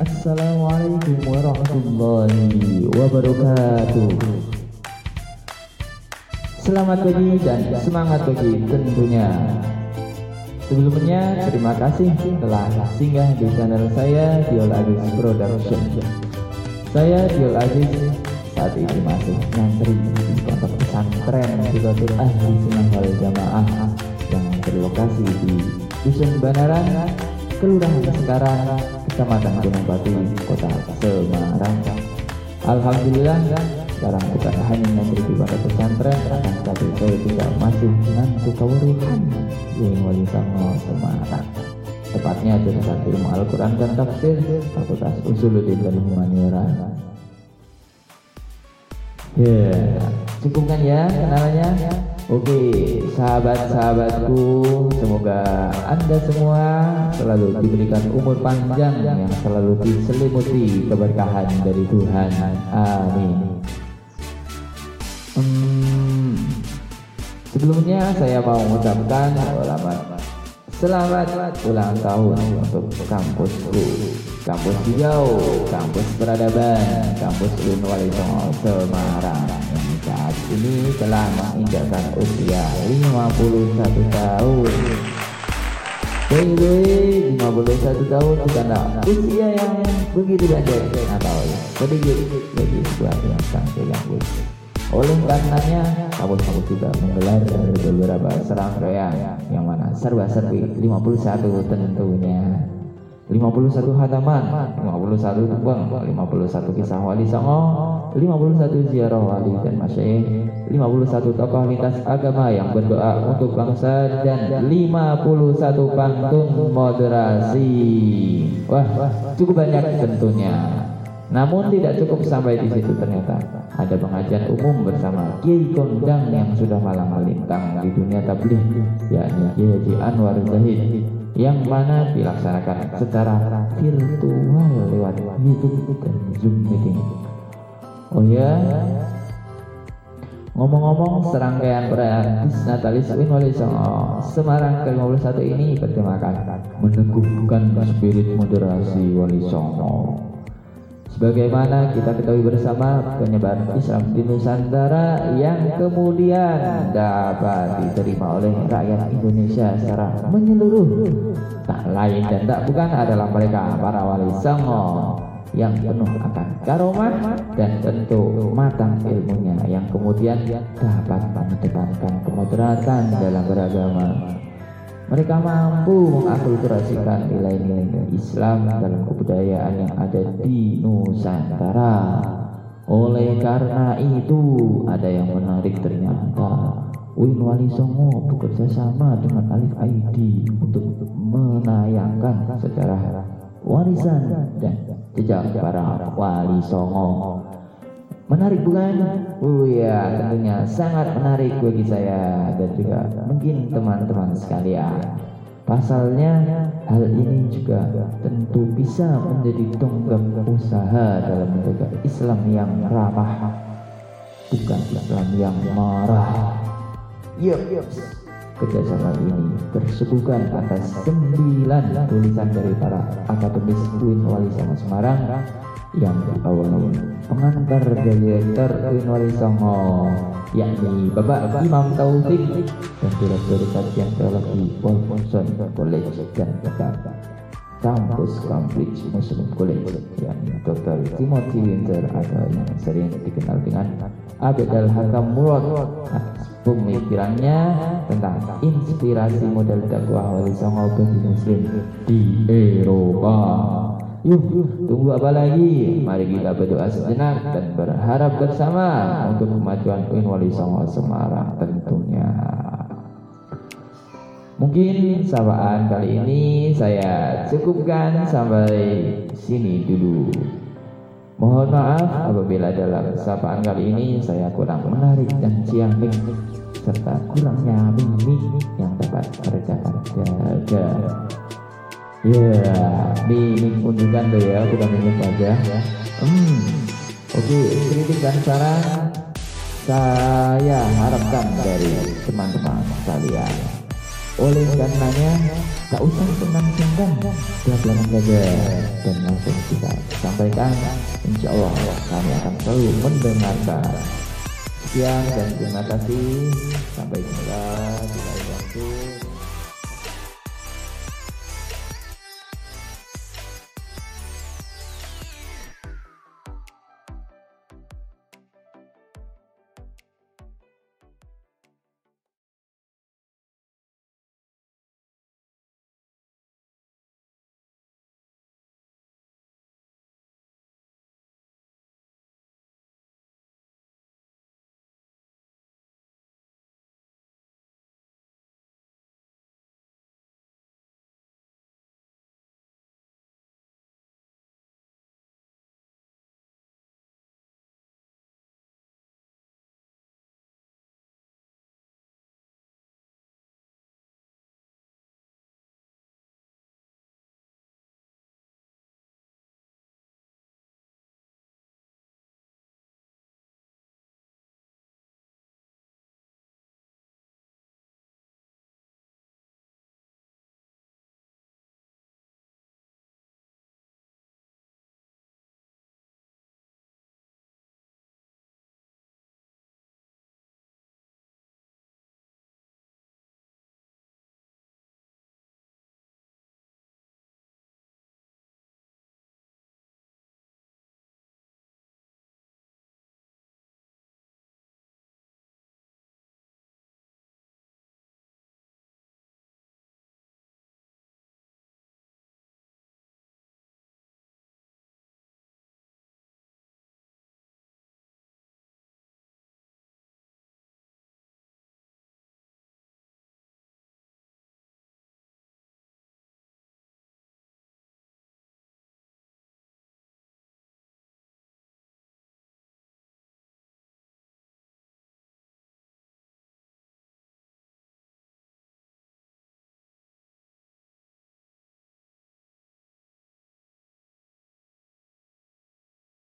Assalamualaikum warahmatullahi wabarakatuh. Selamat pagi dan semangat pagi tentunya. Sebelumnya terima kasih telah singgah di channel saya Diol Aziz Production. Saya Diol Aziz saat ini masih ngantri di pondok pesantren di Batu Ahli wal Jamaah yang berlokasi di Dusun Banaran, Kelurahan Sekarang, Kecamatan Gunung Batu, Kota Semarang. Alhamdulillah, sekarang bukan hanya memberi ibadah pesantren, akan tapi saya juga masih ngantuk kawuruhan di Wali Songo Semarang. Tepatnya jurusan ilmu Al-Quran dan Tafsir, Fakultas Usuluddin dan Humaniora. Ya, cukup kan ya kenalannya? Oke, sahabat-sahabatku, semoga Anda semua selalu diberikan umur panjang yang selalu diselimuti keberkahan dari Tuhan. Amin. Hmm, sebelumnya saya mau mengucapkan selamat selamat ulang tahun untuk kampusku, kampus hijau, kampus peradaban, kampus Ulun Wali Songo Semarang ini telah menginjakkan usia 51 tahun. Baby, 51 tahun bukanlah usia yang begitu pendek atau sedikit bagi sebuah yang sangat gambut. Oleh karenanya, kamu-kamu juga menggelar beberapa serangkaian yang mana serba-serbi 51 tentunya. 51 hataman, 51 tumbang, 51 kisah wali songo, 51 ziarah wali dan masyayikh, 51 tokoh lintas agama yang berdoa untuk bangsa dan 51 pantun moderasi. Wah, cukup banyak tentunya. Namun tidak cukup sampai di situ ternyata ada pengajian umum bersama Kiai Kondang yang sudah malang melintang di dunia tabligh yakni Kiai Anwar Zahid yang mana dilaksanakan secara virtual lewat YouTube dan Zoom meeting. Oh ya, ngomong-ngomong serangkaian perayaan Natalis Win Wali Songo Semarang ke-51 ini bertemakan meneguhkan spirit moderasi Wali Songo. Sebagaimana kita ketahui bersama penyebaran Islam di Nusantara yang kemudian dapat diterima oleh rakyat Indonesia secara menyeluruh. Tak lain dan tak bukan adalah mereka para wali songo yang penuh akan karomah dan tentu matang ilmunya yang kemudian dapat mendepankan kemoderatan dalam beragama mereka mampu mengakulturasikan nilai-nilai Islam dalam kebudayaan yang ada di Nusantara. Oleh karena itu, ada yang menarik ternyata. Win Wali Songo bekerja sama dengan Alif ID untuk menayangkan secara warisan dan jejak para wali Songo Menarik bukan? Oh ya, tentunya sangat menarik bagi saya dan juga mungkin teman-teman sekalian. Pasalnya hal ini juga tentu bisa menjadi tonggak usaha dalam menjaga Islam yang ramah, bukan Islam yang marah. Yuk, yuk. Kerjasama ini tersuguhkan atas sembilan tulisan dari para akademis UIN Wali Songo Semarang yang diawali pengantar direktur UIN Wali Songo yakni Bapak Imam Taufik dan Direktur Kajian Teologi Wolfson College dan Jakarta kampus Cambridge Muslim College. Yang Dr. Timothy Winter atau yang sering dikenal dengan Abdul Hakam Murad. Pemikirannya tentang inspirasi model dakwah wali songo bagi muslim di Eropa Yuk, tunggu apa lagi? Mari kita berdoa sejenak dan berharap bersama untuk kemajuan UIN Wali Songo Semarang tentunya. Mungkin sapaan kali ini saya cukupkan sampai sini dulu. Mohon maaf apabila dalam sapaan kali ini saya kurang menarik dan ciamik serta kurangnya mimik yang dapat meredakan. Ya, mimik unjukkan tuh ya, bukan mimik aja. Hmm, oke, okay, kritik dan saran saya harapkan dari teman-teman sekalian. oleh karenanya tak usah sungkan-sungkan belakang saja dan langsung kita sampaikan. Insya Allah kami akan selalu mendengarkan. Sekian dan terima kasih. Sampai jumpa